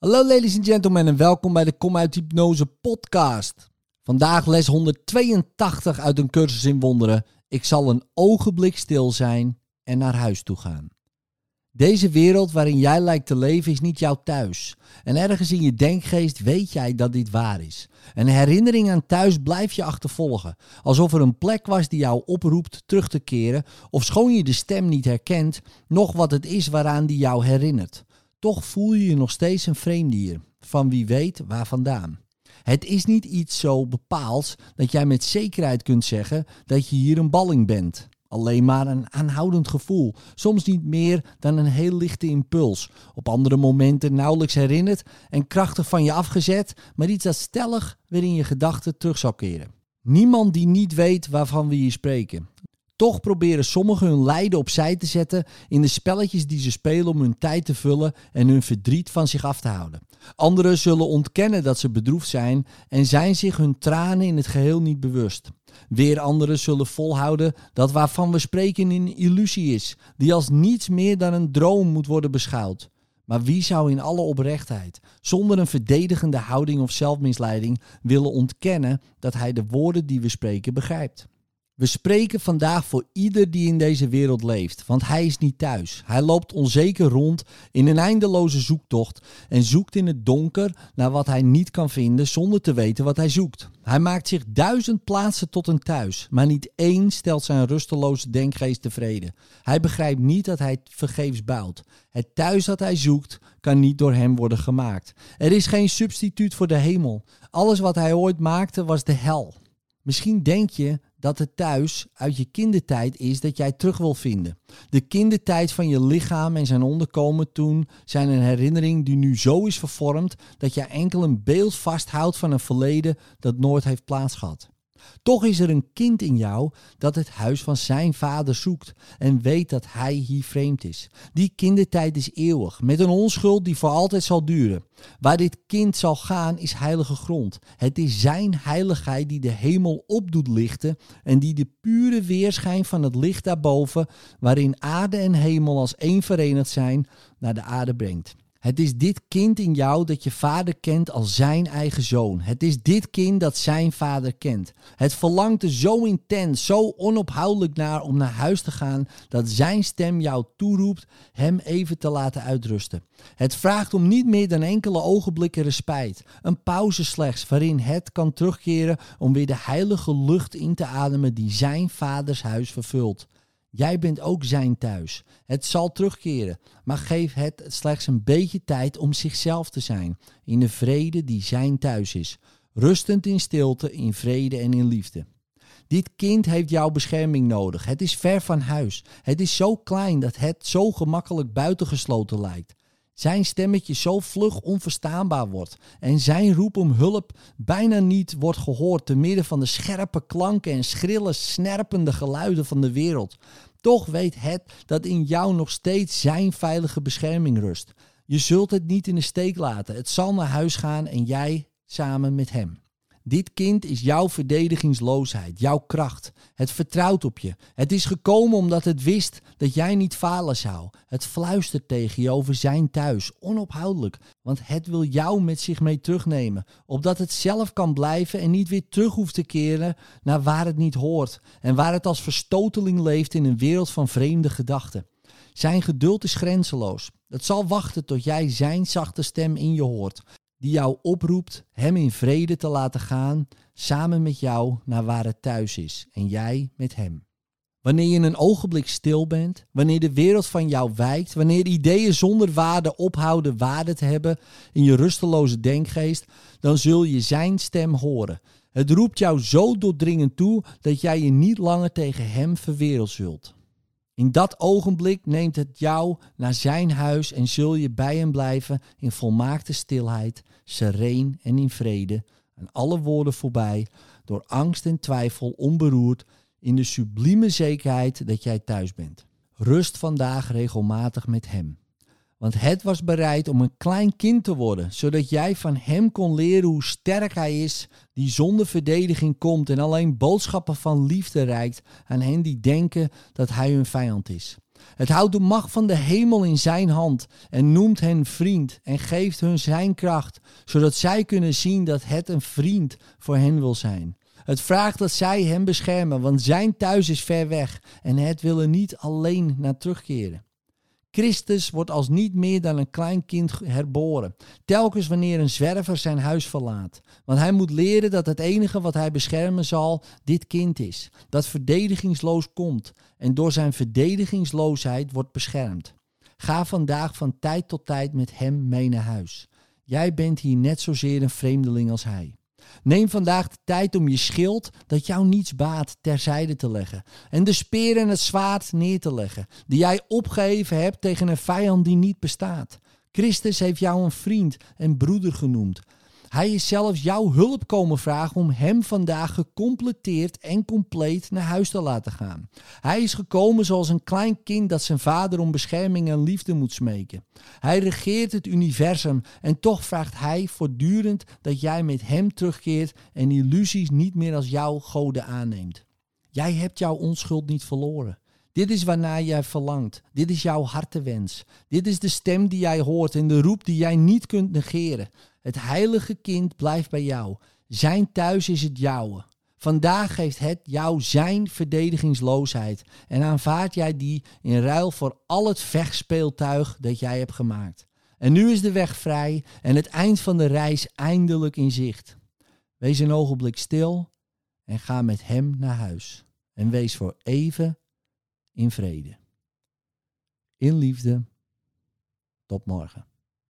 Hallo ladies and gentlemen en welkom bij de Kom uit Hypnose podcast. Vandaag les 182 uit een cursus in wonderen. Ik zal een ogenblik stil zijn en naar huis toe gaan. Deze wereld waarin jij lijkt te leven is niet jouw thuis. En ergens in je denkgeest weet jij dat dit waar is. Een herinnering aan thuis blijft je achtervolgen. Alsof er een plek was die jou oproept terug te keren. Of schoon je de stem niet herkent, nog wat het is waaraan die jou herinnert. Toch voel je je nog steeds een vreemdier, van wie weet waar vandaan. Het is niet iets zo bepaalds dat jij met zekerheid kunt zeggen dat je hier een balling bent. Alleen maar een aanhoudend gevoel, soms niet meer dan een heel lichte impuls. Op andere momenten nauwelijks herinnerd en krachtig van je afgezet, maar iets dat stellig weer in je gedachten terug zal keren. Niemand die niet weet waarvan we hier spreken. Toch proberen sommigen hun lijden opzij te zetten in de spelletjes die ze spelen om hun tijd te vullen en hun verdriet van zich af te houden. Anderen zullen ontkennen dat ze bedroefd zijn en zijn zich hun tranen in het geheel niet bewust. Weer anderen zullen volhouden dat waarvan we spreken een illusie is, die als niets meer dan een droom moet worden beschouwd. Maar wie zou in alle oprechtheid, zonder een verdedigende houding of zelfmisleiding, willen ontkennen dat hij de woorden die we spreken begrijpt? We spreken vandaag voor ieder die in deze wereld leeft, want hij is niet thuis. Hij loopt onzeker rond in een eindeloze zoektocht en zoekt in het donker naar wat hij niet kan vinden zonder te weten wat hij zoekt. Hij maakt zich duizend plaatsen tot een thuis, maar niet één stelt zijn rusteloze denkgeest tevreden. Hij begrijpt niet dat hij vergeefs bouwt. Het thuis dat hij zoekt kan niet door hem worden gemaakt. Er is geen substituut voor de hemel. Alles wat hij ooit maakte was de hel. Misschien denk je dat het thuis uit je kindertijd is dat jij terug wil vinden. De kindertijd van je lichaam en zijn onderkomen toen zijn een herinnering die nu zo is vervormd dat jij enkel een beeld vasthoudt van een verleden dat nooit heeft plaatsgehad. Toch is er een kind in jou dat het huis van zijn vader zoekt en weet dat hij hier vreemd is. Die kindertijd is eeuwig, met een onschuld die voor altijd zal duren. Waar dit kind zal gaan is heilige grond. Het is zijn heiligheid die de hemel op doet lichten en die de pure weerschijn van het licht daarboven, waarin aarde en hemel als één verenigd zijn, naar de aarde brengt. Het is dit kind in jou dat je vader kent als zijn eigen zoon. Het is dit kind dat zijn vader kent. Het verlangt er zo intens, zo onophoudelijk naar om naar huis te gaan dat zijn stem jou toeroept hem even te laten uitrusten. Het vraagt om niet meer dan enkele ogenblikken respijt, een pauze slechts waarin het kan terugkeren om weer de heilige lucht in te ademen die zijn vaders huis vervult. Jij bent ook zijn thuis. Het zal terugkeren, maar geef het slechts een beetje tijd om zichzelf te zijn, in de vrede die zijn thuis is, rustend in stilte, in vrede en in liefde. Dit kind heeft jouw bescherming nodig. Het is ver van huis. Het is zo klein dat het zo gemakkelijk buitengesloten lijkt zijn stemmetje zo vlug onverstaanbaar wordt en zijn roep om hulp bijna niet wordt gehoord te midden van de scherpe klanken en schrille, snerpende geluiden van de wereld. Toch weet het dat in jou nog steeds zijn veilige bescherming rust. Je zult het niet in de steek laten. Het zal naar huis gaan en jij samen met hem. Dit kind is jouw verdedigingsloosheid, jouw kracht. Het vertrouwt op je. Het is gekomen omdat het wist dat jij niet falen zou. Het fluistert tegen je over zijn thuis, onophoudelijk. Want het wil jou met zich mee terugnemen. Opdat het zelf kan blijven en niet weer terug hoeft te keren naar waar het niet hoort. En waar het als verstoteling leeft in een wereld van vreemde gedachten. Zijn geduld is grenzeloos. Het zal wachten tot jij zijn zachte stem in je hoort die jou oproept hem in vrede te laten gaan, samen met jou naar waar het thuis is en jij met hem. Wanneer je een ogenblik stil bent, wanneer de wereld van jou wijkt, wanneer ideeën zonder waarde ophouden waarde te hebben in je rusteloze denkgeest, dan zul je zijn stem horen. Het roept jou zo doordringend toe dat jij je niet langer tegen hem verwereld zult. In dat ogenblik neemt het jou naar zijn huis en zul je bij hem blijven in volmaakte stilheid, sereen en in vrede, aan alle woorden voorbij, door angst en twijfel onberoerd, in de sublieme zekerheid dat jij thuis bent. Rust vandaag regelmatig met hem. Want het was bereid om een klein kind te worden, zodat jij van hem kon leren hoe sterk hij is, die zonder verdediging komt en alleen boodschappen van liefde reikt aan hen die denken dat hij hun vijand is. Het houdt de macht van de hemel in zijn hand en noemt hen vriend en geeft hun zijn kracht, zodat zij kunnen zien dat het een vriend voor hen wil zijn. Het vraagt dat zij hem beschermen, want zijn thuis is ver weg en het willen niet alleen naar terugkeren. Christus wordt als niet meer dan een klein kind herboren, telkens wanneer een zwerver zijn huis verlaat. Want hij moet leren dat het enige wat hij beschermen zal, dit kind is, dat verdedigingsloos komt en door zijn verdedigingsloosheid wordt beschermd. Ga vandaag van tijd tot tijd met hem mee naar huis. Jij bent hier net zozeer een vreemdeling als hij. Neem vandaag de tijd om je schild, dat jou niets baat, terzijde te leggen. En de speer en het zwaard neer te leggen, die jij opgeheven hebt tegen een vijand die niet bestaat. Christus heeft jou een vriend en broeder genoemd. Hij is zelfs jouw hulp komen vragen om hem vandaag gecompleteerd en compleet naar huis te laten gaan. Hij is gekomen zoals een klein kind dat zijn vader om bescherming en liefde moet smeken. Hij regeert het universum en toch vraagt hij voortdurend dat jij met hem terugkeert en illusies niet meer als jouw goden aanneemt. Jij hebt jouw onschuld niet verloren. Dit is waarnaar jij verlangt. Dit is jouw hartewens. Dit is de stem die jij hoort en de roep die jij niet kunt negeren. Het heilige kind blijft bij jou. Zijn thuis is het jouwe. Vandaag geeft het jou zijn verdedigingsloosheid en aanvaard jij die in ruil voor al het vechtspeeltuig dat jij hebt gemaakt. En nu is de weg vrij en het eind van de reis eindelijk in zicht. Wees een ogenblik stil en ga met hem naar huis. En wees voor even in vrede. In liefde. Tot morgen.